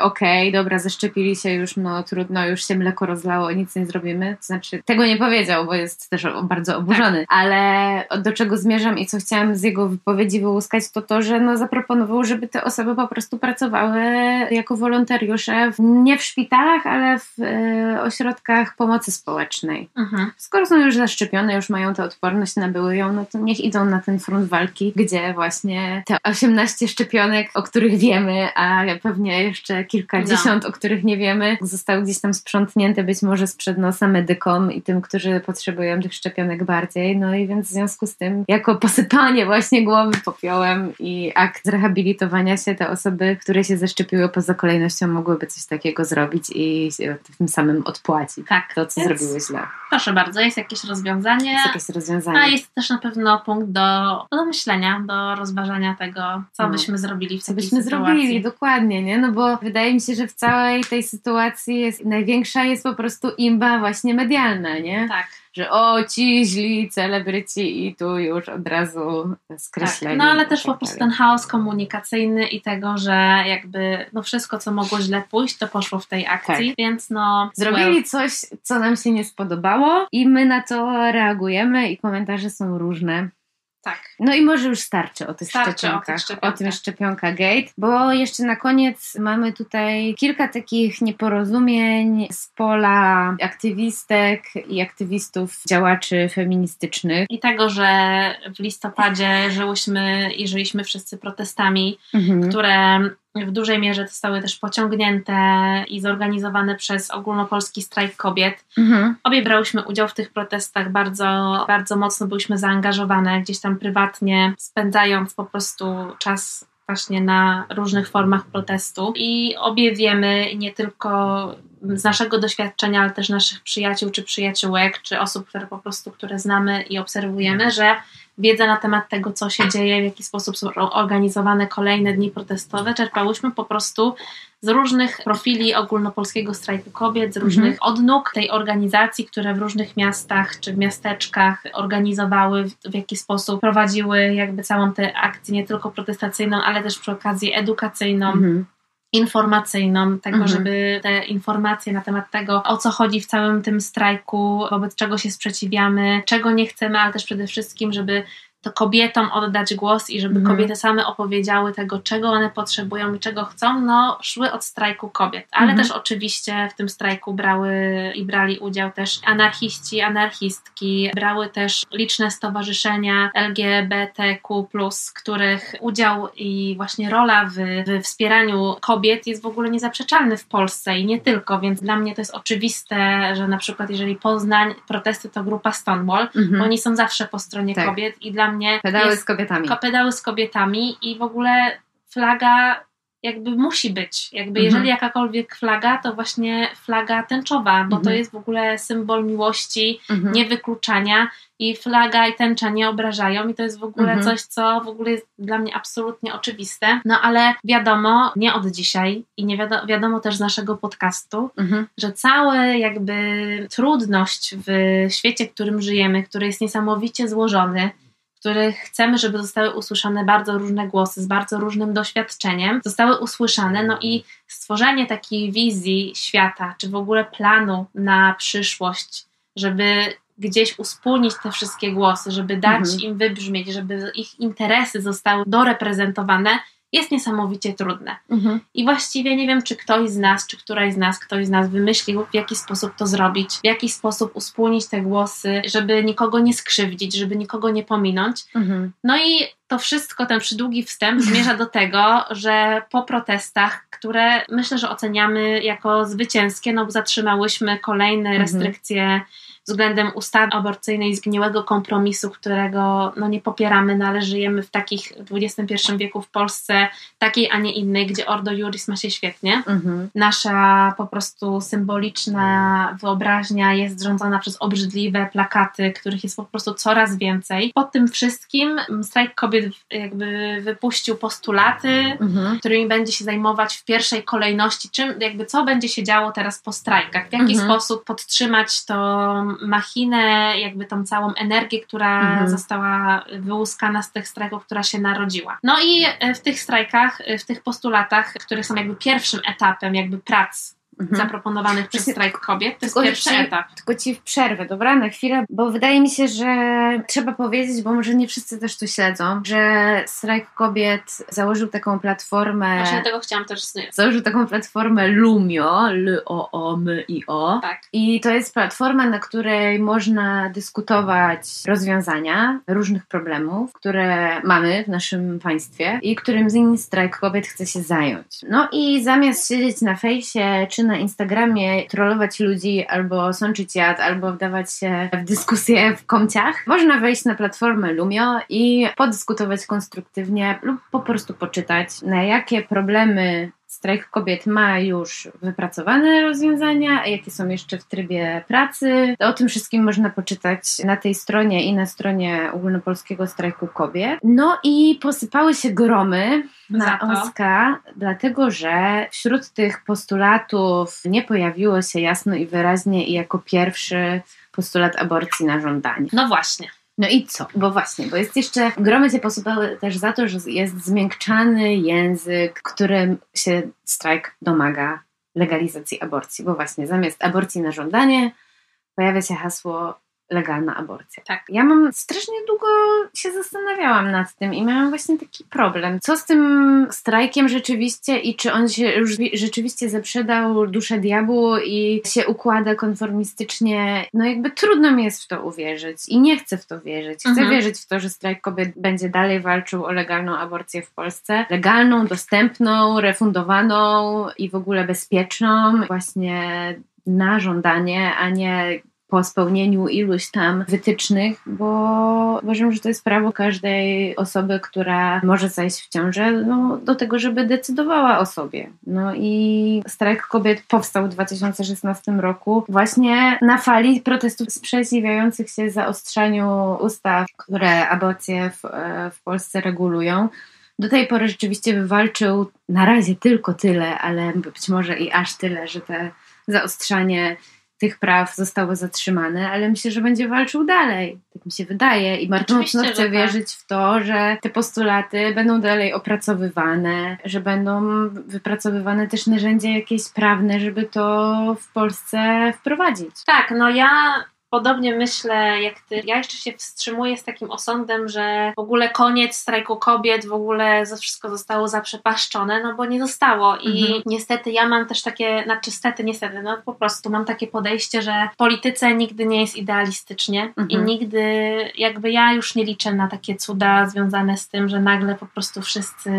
okej, okay, dobra, zaszczepili się już, no trudno, już się mleko rozlało, nic nie zrobimy. To znaczy, tego nie powiedział, bo jest też bardzo oburzony, tak. ale do czego zmierzam i co chciałam z jego wypowiedzi wyłuskać, to to, że no zaproponował, żeby te osoby po prostu pracowały jako wolontariusze, w, nie w szpitalach, ale w e, ośrodkach pomocy społecznej medycznej. Mhm. Skoro są już zaszczepione, już mają tę odporność, nabyły ją, no to niech idą na ten front walki, gdzie właśnie te 18 szczepionek, o których wiemy, a pewnie jeszcze kilkadziesiąt, o których nie wiemy, zostały gdzieś tam sprzątnięte być może sprzed nosa medykom i tym, którzy potrzebują tych szczepionek bardziej. No i więc w związku z tym, jako posypanie właśnie głowy popiołem i akt zrehabilitowania się, te osoby, które się zaszczepiły poza kolejnością, mogłyby coś takiego zrobić i tym samym odpłacić Tak. to, co Więc zrobiły źle. Proszę bardzo, jest jakieś rozwiązanie. Jest jakieś rozwiązanie. A jest też na pewno punkt do, do myślenia, do rozważania tego, co No. byśmy zrobili w Co takiej byśmy sytuacji. zrobili, dokładnie, nie? No bo wydaje mi się, że w całej tej sytuacji jest, największa jest po prostu imba właśnie medialna, nie? Tak, Że o, ci źli celebryci i tu już od razu tak. skreśleni. No ale też tak po prostu ten chaos komunikacyjny i tego, że jakby no wszystko, co mogło źle pójść, to poszło w tej akcji, Tak. więc no... Zrobili well, coś, co nam się nie spodobało i my na to reagujemy i komentarze są różne. Tak. No i może już starczy o tych Starczy o szczepionkach, o, tym szczepionka gate, bo jeszcze na koniec mamy tutaj kilka takich nieporozumień z pola aktywistek i aktywistów, działaczy feministycznych. I tego, że w listopadzie żyłyśmy i żyliśmy wszyscy protestami, Mhm. które w dużej mierze zostały też pociągnięte i zorganizowane przez ogólnopolski strajk kobiet. Mhm. Obie brałyśmy udział w tych protestach, bardzo, bardzo mocno byłyśmy zaangażowane, gdzieś tam prywatnie, spędzając po prostu czas właśnie na różnych formach protestu. I obie wiemy nie tylko z naszego doświadczenia, ale też naszych przyjaciół czy przyjaciółek, czy osób, które po prostu, które znamy i obserwujemy, że wiedza na temat tego, co się dzieje, w jaki sposób są organizowane kolejne dni protestowe, czerpałyśmy po prostu z różnych profili ogólnopolskiego strajku kobiet, z różnych odnóg tej organizacji, które w różnych miastach czy w miasteczkach organizowały, w, w jaki sposób prowadziły jakby całą tę akcję, nie tylko protestacyjną, ale też przy okazji edukacyjną Mhm. Informacyjną, tego, Mhm. żeby te informacje na temat tego, o co chodzi w całym tym strajku, wobec czego się sprzeciwiamy, czego nie chcemy, ale też przede wszystkim, żeby to kobietom oddać głos i żeby Mhm. kobiety same opowiedziały tego, czego one potrzebują i czego chcą, no szły od strajku kobiet. Ale Mhm. też oczywiście w tym strajku brały i brali udział też anarchiści, anarchistki, brały też liczne stowarzyszenia LGBTQ+, których udział i właśnie rola w, w wspieraniu kobiet jest w ogóle niezaprzeczalny w Polsce i nie tylko, więc dla mnie to jest oczywiste, że na przykład jeżeli Poznań, protesty to grupa Stonewall, Mhm. oni są zawsze po stronie Tak. kobiet i dla mnie Pedały jest z kobietami. ko- pedały z kobietami i w ogóle flaga jakby musi być. Jakby Mhm. jeżeli jakakolwiek flaga, to właśnie flaga tęczowa, bo to Mhm. jest w ogóle symbol miłości, Mhm. niewykluczania i flaga i tęcza nie obrażają i to jest w ogóle Mhm. coś, co w ogóle jest dla mnie absolutnie oczywiste. No ale wiadomo, nie od dzisiaj i nie wiadomo, wiadomo też z naszego podcastu, Mhm. że cała jakby trudność w świecie, w którym żyjemy, który jest niesamowicie złożony, których chcemy, żeby zostały usłyszane bardzo różne głosy z bardzo różnym doświadczeniem, zostały usłyszane, no i stworzenie takiej wizji świata, czy w ogóle planu na przyszłość, żeby gdzieś uspólnić te wszystkie głosy, żeby dać Mhm. im wybrzmieć, żeby ich interesy zostały doreprezentowane, jest niesamowicie trudne. Mhm. I właściwie nie wiem, czy ktoś z nas, czy któraś z nas, ktoś z nas wymyślił, w jaki sposób to zrobić, w jaki sposób uspólnić te głosy, żeby nikogo nie skrzywdzić, żeby nikogo nie pominąć. Mhm. No i to wszystko, ten przydługi wstęp zmierza do tego, że po protestach, które myślę, że oceniamy jako zwycięskie, no bo zatrzymałyśmy kolejne Mhm. restrykcje względem ustawy aborcyjnej zgniłego kompromisu, którego no, nie popieramy, no ale żyjemy w takich w XXI wieku w Polsce, takiej, a nie innej, gdzie Ordo Juris ma się świetnie. Mhm. Nasza po prostu symboliczna wyobraźnia jest zrządzona przez obrzydliwe plakaty, których jest po prostu coraz więcej. Po tym wszystkim strajk kobiet jakby wypuścił postulaty, Mhm. którymi będzie się zajmować w pierwszej kolejności, czym, jakby co będzie się działo teraz po strajkach, w jaki Mhm. sposób podtrzymać tą machinę, jakby tą całą energię, która Mhm. została wyłuskana z tych strajków, która się narodziła. No i e, w tych strajkach, e, w tych postulatach, które są jakby pierwszym etapem jakby prac mhm. zaproponowanych przez strajk kobiet. To jest pierwszy ci, etap. Tylko ci w przerwę, dobra? Na chwilę, bo wydaje mi się, że trzeba powiedzieć, bo może nie wszyscy też to śledzą, że strajk kobiet założył taką platformę. Właśnie tego chciałam też Założył taką platformę Lumio, L-O-O-M-I-O. Tak. I to jest platforma, na której można dyskutować rozwiązania różnych problemów, które mamy w naszym państwie i którym z innym strajk kobiet chce się zająć. No i zamiast siedzieć na fejsie czy na Instagramie, trollować ludzi albo sączyć jad, albo wdawać się w dyskusje w komciach, można wejść na platformę Lumio i podyskutować konstruktywnie lub po prostu poczytać, na jakie problemy strajk kobiet ma już wypracowane rozwiązania, a jakie są jeszcze w trybie pracy. O tym wszystkim można poczytać na tej stronie i na stronie Ogólnopolskiego Strajku Kobiet. No i posypały się gromy na OSKA, dlatego że wśród tych postulatów nie pojawiło się jasno i wyraźnie i jako pierwszy postulat aborcji na żądanie. No właśnie. No i co? Bo właśnie, bo jest jeszcze, gromy się posypały też za to, że jest zmiękczany język, którym się strajk domaga legalizacji aborcji. Bo właśnie zamiast aborcji na żądanie pojawia się hasło legalna aborcja. Tak. Ja mam strasznie długo się zastanawiałam nad tym i miałam właśnie taki problem. Co z tym strajkiem rzeczywiście i czy on się już rzeczywiście zaprzedał duszę diabłu i się układa konformistycznie? No jakby trudno mi jest w to uwierzyć i nie chcę w to wierzyć. Chcę mhm. wierzyć w to, że strajk kobiet będzie dalej walczył o legalną aborcję w Polsce. Legalną, dostępną, refundowaną i w ogóle bezpieczną. Właśnie na żądanie, a nie po spełnieniu iluś tam wytycznych, bo uważam, że to jest prawo każdej osoby, która może zajść w ciążę, no, do tego, żeby decydowała o sobie. No i strajk kobiet powstał w 2016 roku właśnie na fali protestów sprzeciwiających się zaostrzaniu ustaw, które aborcje w, w Polsce regulują. Do tej pory rzeczywiście wywalczył na razie tylko tyle, ale być może i aż tyle, że te zaostrzanie tych praw zostały zatrzymane, ale myślę, że będzie walczył dalej. Tak mi się wydaje i bardzo mocno chcę tak. wierzyć w to, że te postulaty będą dalej opracowywane, że będą wypracowywane też narzędzia jakieś prawne, żeby to w Polsce wprowadzić. Tak, no ja Podobnie myślę jak ty. Ja jeszcze się wstrzymuję z takim osądem, że w ogóle koniec strajku kobiet, w ogóle wszystko zostało zaprzepaszczone, no bo nie zostało. I mhm. niestety ja mam też takie, znaczy stety, niestety, no po prostu mam takie podejście, że w polityce nigdy nie jest idealistycznie mhm. i nigdy jakby ja już nie liczę na takie cuda związane z tym, że nagle po prostu wszyscy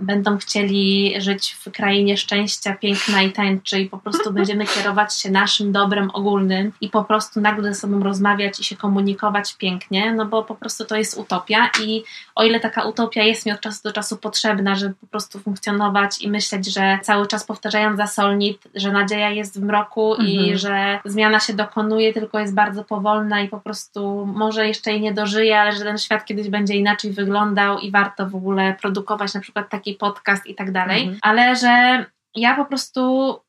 będą chcieli żyć w krainie szczęścia, piękna i tańczy i po prostu będziemy kierować się naszym dobrem ogólnym i po prostu nagle ze sobą rozmawiać i się komunikować pięknie, no bo po prostu to jest utopia i o ile taka utopia jest mi od czasu do czasu potrzebna, żeby po prostu funkcjonować i myśleć, że cały czas powtarzając za Solnit, że nadzieja jest w mroku mhm. i że zmiana się dokonuje, tylko jest bardzo powolna i po prostu może jeszcze jej nie dożyje, ale że ten świat kiedyś będzie inaczej wyglądał i warto w ogóle produkować na przykład taki podcast i tak dalej, mhm. ale że ja po prostu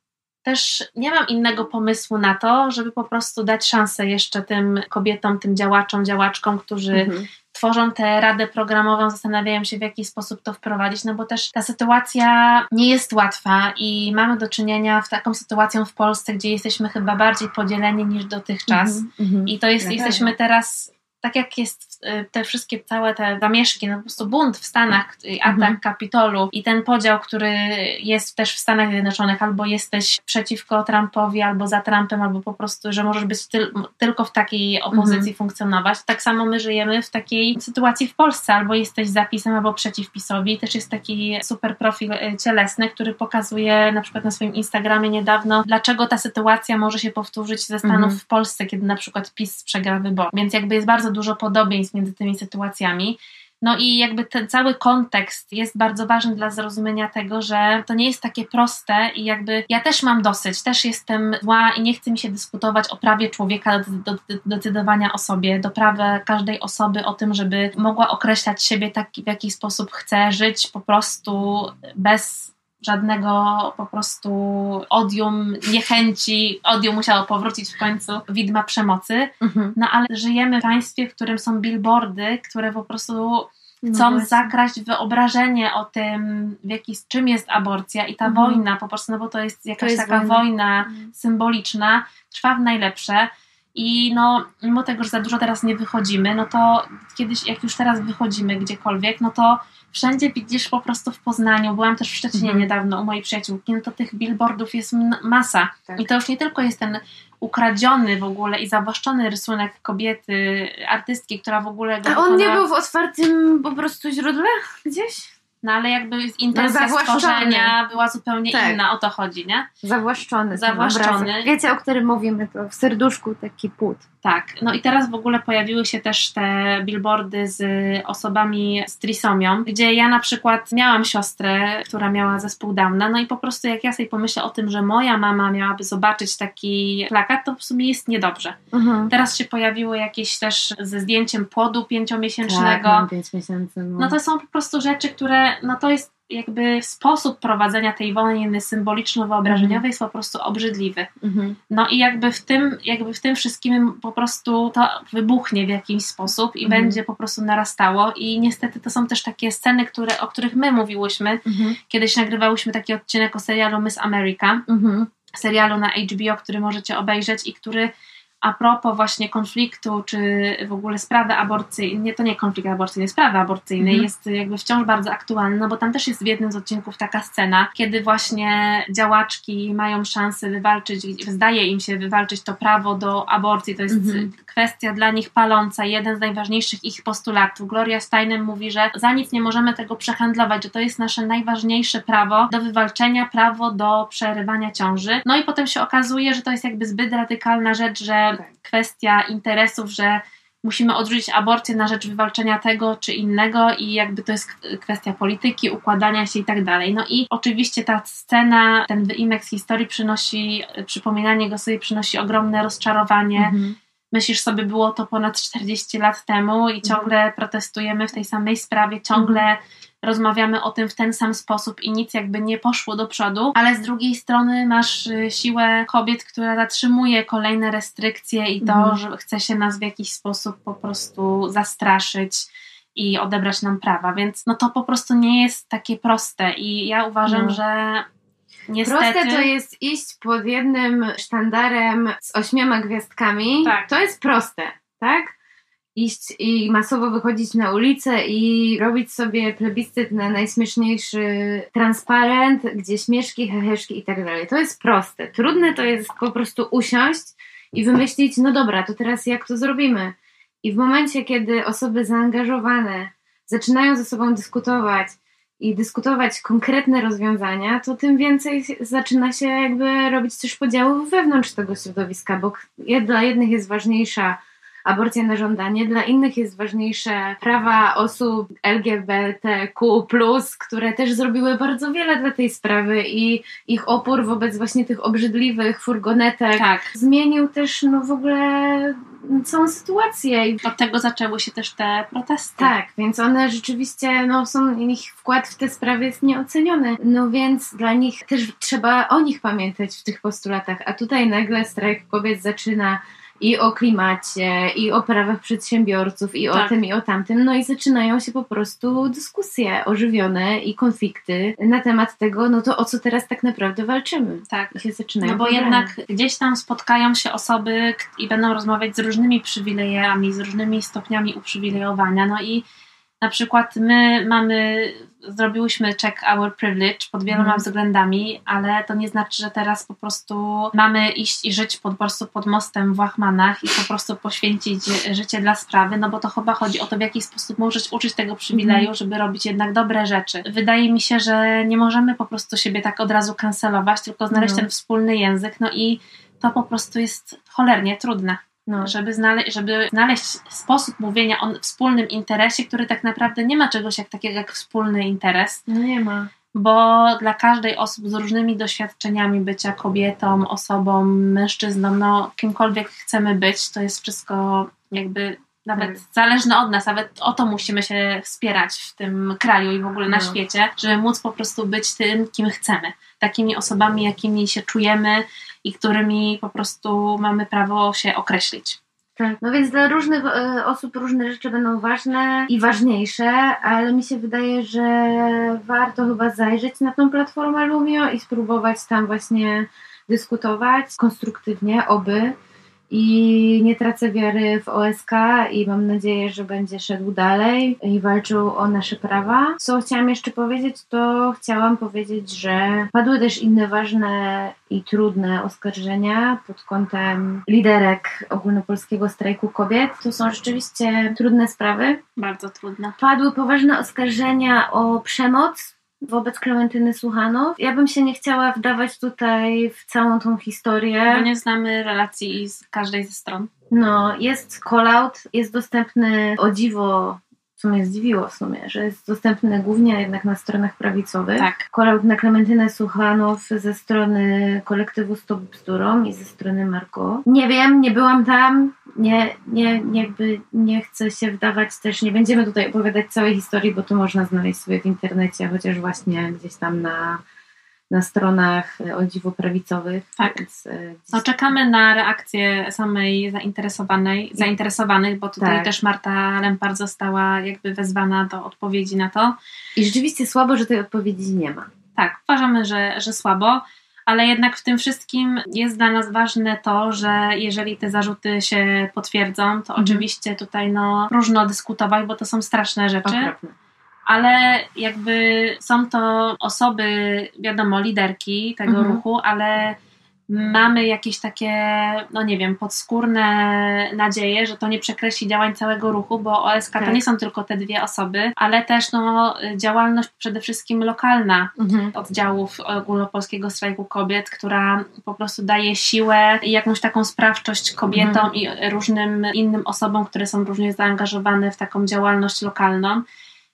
też nie mam innego pomysłu na to, żeby po prostu dać szansę jeszcze tym kobietom, tym działaczom, działaczkom, którzy mhm. tworzą tę radę programową, zastanawiają się w jaki sposób to wprowadzić, no bo też ta sytuacja nie jest łatwa i mamy do czynienia z taką sytuacją w Polsce, gdzie jesteśmy chyba bardziej podzieleni niż dotychczas. Mhm, i to jest, jesteśmy teraz tak jak jest y, te wszystkie całe te zamieszki, no po prostu bunt w Stanach, y, atak mhm. Kapitolu i ten podział, który jest też w Stanach Zjednoczonych, albo jesteś przeciwko Trumpowi, albo za Trumpem, albo po prostu, że możesz być tyl tylko w takiej opozycji mhm. funkcjonować. Tak samo my żyjemy w takiej sytuacji w Polsce, albo jesteś zapisem, albo przeciw PiSowi. Też jest taki super profil y, cielesny, który pokazuje na przykład na swoim Instagramie niedawno, dlaczego ta sytuacja może się powtórzyć ze Stanów mhm. w Polsce, kiedy na przykład PiS przegra wybory. Więc jakby jest bardzo dużo podobieństw między tymi sytuacjami. No i jakby ten cały kontekst jest bardzo ważny dla zrozumienia tego, że to nie jest takie proste i jakby ja też mam dosyć, też jestem zła i nie chcę mi się dyskutować o prawie człowieka do, do, do decydowania o sobie, do prawa każdej osoby o tym, żeby mogła określać siebie tak, w jaki sposób chce żyć po prostu bez żadnego po prostu odium, niechęci. Odium musiało powrócić w końcu, widma przemocy. Mhm. No ale żyjemy w państwie, w którym są billboardy, które po prostu chcą właśnie. zakraść wyobrażenie o tym, w jaki, czym jest aborcja i ta Mhm. wojna, po prostu, no bo to jest jakaś jest taka wojna. wojna, symboliczna, trwa w najlepsze. I no, mimo tego, że za dużo teraz nie wychodzimy, no to kiedyś, jak już teraz wychodzimy gdziekolwiek, no to wszędzie widzisz po prostu w Poznaniu, byłam też w Szczecinie Mhm. niedawno u mojej przyjaciółki, no to tych billboardów jest masa. Tak. I to już nie tylko jest ten ukradziony w ogóle i zawłaszczony rysunek kobiety, artystki, która w ogóle A on nie był w otwartym po prostu źródle gdzieś? No ale jakby intencja No, stworzenia była zupełnie Tak. inna, o to chodzi, nie? Zawłaszczony. Zawłaszczony. Wiecie, o którym mówimy, to w serduszku taki płód. Tak, no i teraz w ogóle pojawiły się też te billboardy z osobami z trisomią, gdzie ja na przykład miałam siostrę, która miała zespół Downa, no i po prostu jak ja sobie pomyślę o tym, że moja mama miałaby zobaczyć taki plakat, to w sumie jest niedobrze. Mhm. Teraz się pojawiły jakieś też ze zdjęciem płodu pięciomiesięcznego. Tak, pięć miesięcy. No. No to są po prostu rzeczy, które, no to jest jakby sposób prowadzenia tej wojny symboliczno-wyobrażeniowej jest po prostu obrzydliwy. Mhm. No i jakby w tym, jakby w tym wszystkim po prostu to wybuchnie w jakiś sposób i Mhm. będzie po prostu narastało i niestety to są też takie sceny, które, o których my mówiłyśmy. Mhm. Kiedyś nagrywałyśmy taki odcinek o serialu Miss America, serialu na HBO, który możecie obejrzeć i który a propos właśnie konfliktu, czy w ogóle sprawy aborcyjnej, nie, to nie konflikt aborcyjny, sprawy aborcyjnej Mhm. jest jakby wciąż bardzo aktualny, no bo tam też jest w jednym z odcinków taka scena, kiedy właśnie działaczki mają szansę wywalczyć, zdaje im się wywalczyć to prawo do aborcji, to jest Mhm. kwestia dla nich paląca, jeden z najważniejszych ich postulatów. Gloria Steinem mówi, że za nic nie możemy tego przehandlować, że to jest nasze najważniejsze prawo do wywalczenia, prawo do przerywania ciąży. No i potem się okazuje, że to jest jakby zbyt radykalna rzecz, że. Kwestia interesów, że musimy odrzucić aborcję na rzecz wywalczenia tego czy innego i jakby to jest kwestia polityki, układania się i tak dalej. No i oczywiście ta scena, ten wyimek z historii przynosi, przypominanie go sobie przynosi ogromne rozczarowanie. Mhm. Myślisz sobie, było to ponad 40 lat temu i ciągle protestujemy w tej samej sprawie, ciągle rozmawiamy o tym w ten sam sposób i nic jakby nie poszło do przodu, ale z drugiej strony masz y, siłę kobiet, która zatrzymuje kolejne restrykcje i to, Mhm. że chce się nas w jakiś sposób po prostu zastraszyć i odebrać nam prawa, więc no to po prostu nie jest takie proste i ja uważam, No. że niestety... Proste to jest iść pod jednym sztandarem z ośmioma gwiazdkami. Tak. To jest proste, tak? Iść i masowo wychodzić na ulicę i robić sobie plebiscyt na najśmieszniejszy transparent, gdzie śmieszki, heheszki i tak dalej. To jest proste. Trudne to jest po prostu usiąść i wymyślić, no dobra, to teraz jak to zrobimy? I w momencie, kiedy osoby zaangażowane zaczynają ze sobą dyskutować i dyskutować konkretne rozwiązania, to tym więcej zaczyna się jakby robić też podziałów wewnątrz tego środowiska, bo dla jednych jest ważniejsza aborcja na żądanie, dla innych jest ważniejsze prawa osób LGBTQ+, które też zrobiły bardzo wiele dla tej sprawy i ich opór wobec właśnie tych obrzydliwych furgonetek Tak. zmienił też no w ogóle całą sytuację i Od tego zaczęły się też te protesty. tak, więc one rzeczywiście, no są, ich wkład w tę sprawę jest nieoceniony. No więc dla nich też trzeba o nich pamiętać w tych postulatach. A tutaj nagle strajk kobiet zaczyna i o klimacie, i o prawach przedsiębiorców, i o Tak. tym, i o tamtym. No i zaczynają się po prostu dyskusje ożywione i konflikty na temat tego, no to o co teraz tak naprawdę walczymy. Tak. I się zaczynają No bo problemy. jednak gdzieś tam spotkają się osoby i będą rozmawiać z różnymi przywilejami, z różnymi stopniami uprzywilejowania. No i na przykład my mamy, zrobiłyśmy check our privilege pod wieloma Mhm. względami, ale to nie znaczy, że teraz po prostu mamy iść i żyć po, po prostu pod mostem w Łachmanach i po prostu poświęcić życie dla sprawy, no bo to chyba chodzi o to, w jaki sposób możesz uczyć tego przywileju, Mhm. żeby robić jednak dobre rzeczy. Wydaje mi się, że nie możemy po prostu siebie tak od razu kancelować, tylko znaleźć No. ten wspólny język, no i to po prostu jest cholernie trudne, No. żeby, znale- żeby znaleźć sposób mówienia o wspólnym interesie, który tak naprawdę nie ma czegoś jak takiego jak wspólny interes, No nie ma. bo dla każdej osób z różnymi doświadczeniami bycia kobietą, osobą, mężczyzną, no kimkolwiek chcemy być, to jest wszystko jakby nawet Tak. zależne od nas, nawet o to musimy się wspierać w tym kraju i w ogóle na No. świecie, żeby móc po prostu być tym, kim chcemy. Takimi osobami, jakimi się czujemy i którymi po prostu mamy prawo się określić. Tak. No więc dla różnych e, osób różne rzeczy będą ważne i ważniejsze, ale mi się wydaje, że warto chyba zajrzeć na tą platformę Lumio i spróbować tam właśnie dyskutować konstruktywnie, oby i nie tracę wiary w OSK i mam nadzieję, że będzie szedł dalej i walczył o nasze prawa. Co chciałam jeszcze powiedzieć, to chciałam powiedzieć, że padły też inne ważne i trudne oskarżenia pod kątem liderek ogólnopolskiego strajku kobiet. To są rzeczywiście trudne sprawy. Bardzo trudne. Padły poważne oskarżenia o przemoc wobec Klementyny Słuchanow. Ja bym się nie chciała wdawać tutaj w całą tą historię. Bo nie znamy relacji z każdej ze stron. No, jest call-out, jest dostępny o dziwo co mnie zdziwiło w sumie, że jest dostępny głównie jednak na stronach prawicowych. Tak. Kolał na Klementynę Słuchanow ze strony kolektywu Stop Bzdurą i ze strony Marko. Nie wiem, nie byłam tam, nie, nie, jakby nie chcę się wdawać też, nie będziemy tutaj opowiadać całej historii, bo to można znaleźć sobie w internecie, chociaż właśnie gdzieś tam na na stronach e, o dziwo prawicowych. Tak. Więc, e, no, czekamy na reakcję samej zainteresowanej, zainteresowanych, bo tutaj tak. też Marta Lempart została jakby wezwana do odpowiedzi na to. I rzeczywiście słabo, że tej odpowiedzi nie ma. Tak, uważamy, że, że słabo. Ale jednak w tym wszystkim jest dla nas ważne to, że jeżeli te zarzuty się potwierdzą, to mhm. oczywiście tutaj no, próżno dyskutować, bo to są straszne rzeczy. Okropne ale jakby są to osoby, wiadomo, liderki tego mhm. ruchu, ale mamy jakieś takie, no nie wiem, podskórne nadzieje, że to nie przekreśli działań całego ruchu, bo OSK tak. to nie są tylko te dwie osoby, ale też no, działalność przede wszystkim lokalna mhm. oddziałów ogólnopolskiego strajku kobiet, która po prostu daje siłę i jakąś taką sprawczość kobietom mhm. i różnym innym osobom, które są różnie zaangażowane w taką działalność lokalną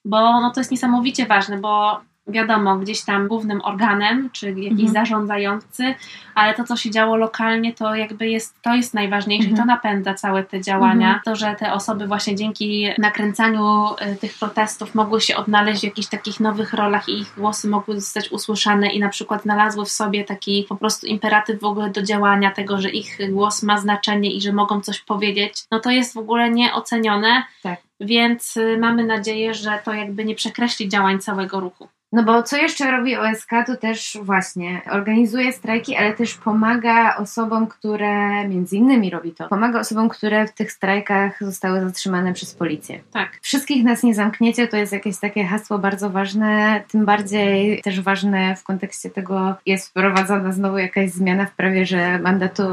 bo no, to jest niesamowicie ważne, bo wiadomo, gdzieś tam głównym organem, czy jakiś mhm. zarządzający, ale to, co się działo lokalnie, to jakby jest, to jest najważniejsze, mhm. to napędza całe te działania. Mhm. To, że te osoby właśnie dzięki nakręcaniu y, tych protestów mogły się odnaleźć w jakichś takich nowych rolach i ich głosy mogły zostać usłyszane i na przykład znalazły w sobie taki po prostu imperatyw w ogóle do działania, tego, że ich głos ma znaczenie i że mogą coś powiedzieć, no to jest w ogóle nieocenione. Tak. Więc y, mamy nadzieję, że to jakby nie przekreśli działań całego ruchu. No bo co jeszcze robi OSK, to też właśnie organizuje strajki, ale też pomaga osobom, które między innymi robi to. Pomaga osobom, które w tych strajkach zostały zatrzymane przez policję. Tak. Wszystkich nas nie zamkniecie, to jest jakieś takie hasło bardzo ważne, tym bardziej też ważne w kontekście tego jest wprowadzona znowu jakaś zmiana w prawie, że mandatu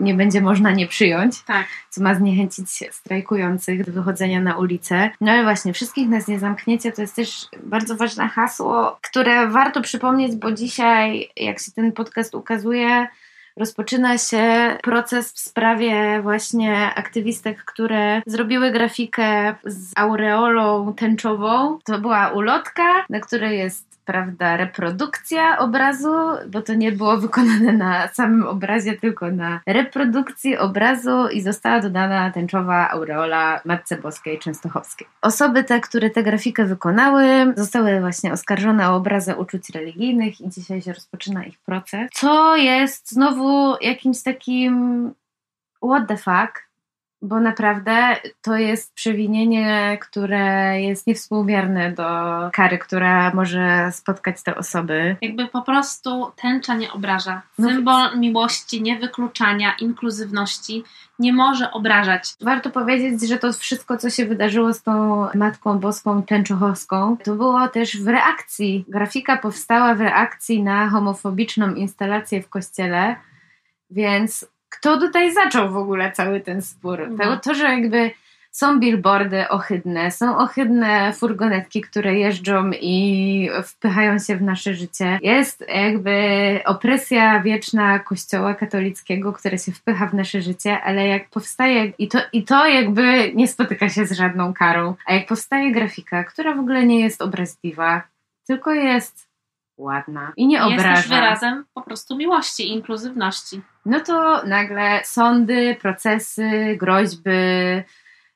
nie będzie można nie przyjąć. Tak. Co ma zniechęcić strajkujących do wychodzenia na ulicę. No ale właśnie, wszystkich nas nie zamkniecie, to jest też bardzo ważne hasło, które warto przypomnieć, bo dzisiaj, jak się ten podcast ukazuje, rozpoczyna się proces w sprawie właśnie aktywistek, które zrobiły grafikę z aureolą tęczową. To była ulotka, na której jest prawda, reprodukcja obrazu, bo to nie było wykonane na samym obrazie, tylko na reprodukcji obrazu i została dodana tęczowa aureola Matce Boskiej Częstochowskiej. Osoby te, które tę grafikę wykonały, zostały właśnie oskarżone o obrazę uczuć religijnych i dzisiaj się rozpoczyna ich proces. Co jest znowu jakimś takim what the fuck, bo naprawdę to jest przewinienie, które jest niewspółmierne do kary, która może spotkać te osoby. Jakby po prostu tęcza nie obraża. No Symbol no, miłości, niewykluczania, inkluzywności nie może obrażać. Warto powiedzieć, że to wszystko, co się wydarzyło z tą Matką Boską Tęczochowską, to było też w reakcji. Grafika powstała w reakcji na homofobiczną instalację w kościele, więc kto tutaj zaczął w ogóle cały ten spór? No. To, że jakby są billboardy ohydne, są ohydne furgonetki, które jeżdżą i wpychają się w nasze życie. Jest jakby opresja wieczna kościoła katolickiego, które się wpycha w nasze życie, ale jak powstaje, i to, i to jakby nie spotyka się z żadną karą, a jak powstaje grafika, która w ogóle nie jest obraźliwa, tylko jest ładna i nie obraża. Jest też wyrazem po prostu miłości i inkluzywności no to nagle sądy, procesy, groźby,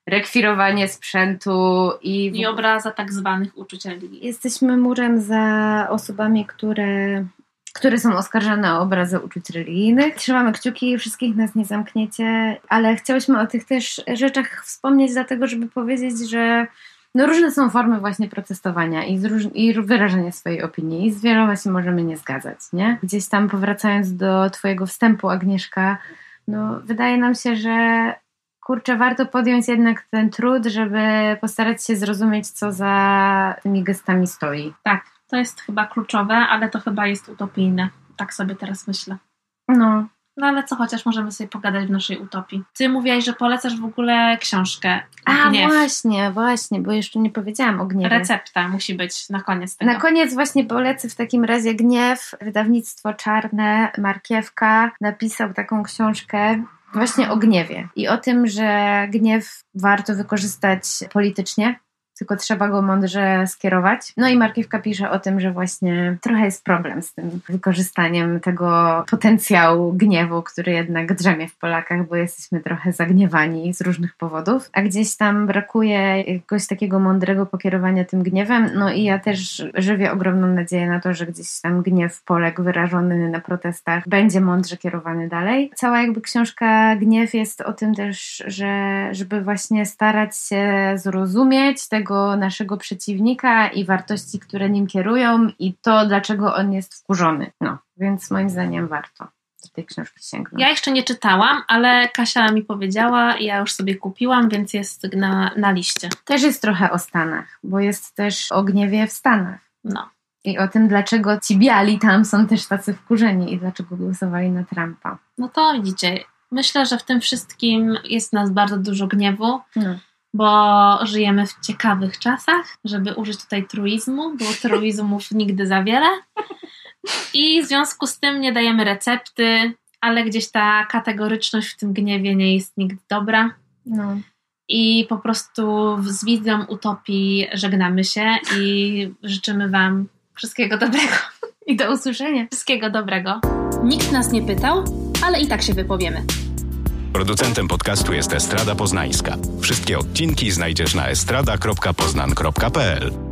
rekwirowanie sprzętu i... I obraza tak zwanych uczuć religii. Jesteśmy murem za osobami, które które są oskarżane o obrazy uczuć religijnych. Trzymamy kciuki, wszystkich nas nie zamkniecie, ale chciałyśmy o tych też rzeczach wspomnieć, dlatego żeby powiedzieć, że no różne są formy właśnie protestowania i, i wyrażania swojej opinii i z wieloma się możemy nie zgadzać, nie? Gdzieś tam powracając do twojego wstępu, Agnieszka, no wydaje nam się, że kurczę, warto podjąć jednak ten trud, żeby postarać się zrozumieć, co za tymi gestami stoi. Tak, to jest chyba kluczowe, ale to chyba jest utopijne. Tak sobie teraz myślę. No. No ale co chociaż możemy sobie pogadać w naszej utopii. Ty mówiłaś, że polecasz w ogóle książkę. A Gniew. właśnie, właśnie, bo jeszcze nie powiedziałam o gniewie. Recepta musi być na koniec tego. Na koniec właśnie polecę w takim razie Gniew, wydawnictwo Czarne, Markiewka napisał taką książkę właśnie o gniewie i o tym, że gniew warto wykorzystać politycznie, tylko trzeba go mądrze skierować. No i Markiewka pisze o tym, że właśnie trochę jest problem z tym wykorzystaniem tego potencjału gniewu, który jednak drzemie w Polakach, bo jesteśmy trochę zagniewani z różnych powodów, a gdzieś tam brakuje jakiegoś takiego mądrego pokierowania tym gniewem. No i ja też żywię ogromną nadzieję na to, że gdzieś tam gniew Polek wyrażony na protestach będzie mądrze kierowany dalej. Cała jakby książka Gniew jest o tym też, że żeby właśnie starać się zrozumieć tego, tego naszego przeciwnika i wartości, które nim kierują i to, dlaczego on jest wkurzony. No, więc moim zdaniem warto do tej książki sięgnąć. Ja jeszcze nie czytałam, ale Kasia mi powiedziała i ja już sobie kupiłam, więc jest na, na liście. Też jest trochę o Stanach, bo jest też o gniewie w Stanach. No. I o tym, dlaczego ci biali tam są też tacy wkurzeni i dlaczego głosowali na Trumpa. No to widzicie, myślę, że w tym wszystkim jest nas bardzo dużo gniewu. No bo żyjemy w ciekawych czasach, żeby użyć tutaj truizmu, bo truizmów nigdy za wiele. I w związku z tym nie dajemy recepty, ale gdzieś ta kategoryczność w tym gniewie nie jest nigdy dobra. No. I po prostu z wizją utopii żegnamy się i życzymy Wam wszystkiego dobrego. I do usłyszenia. Wszystkiego dobrego. Nikt nas nie pytał, ale i tak się wypowiemy. Producentem podcastu jest Estrada Poznańska. Wszystkie odcinki znajdziesz na estrada.poznan.pl.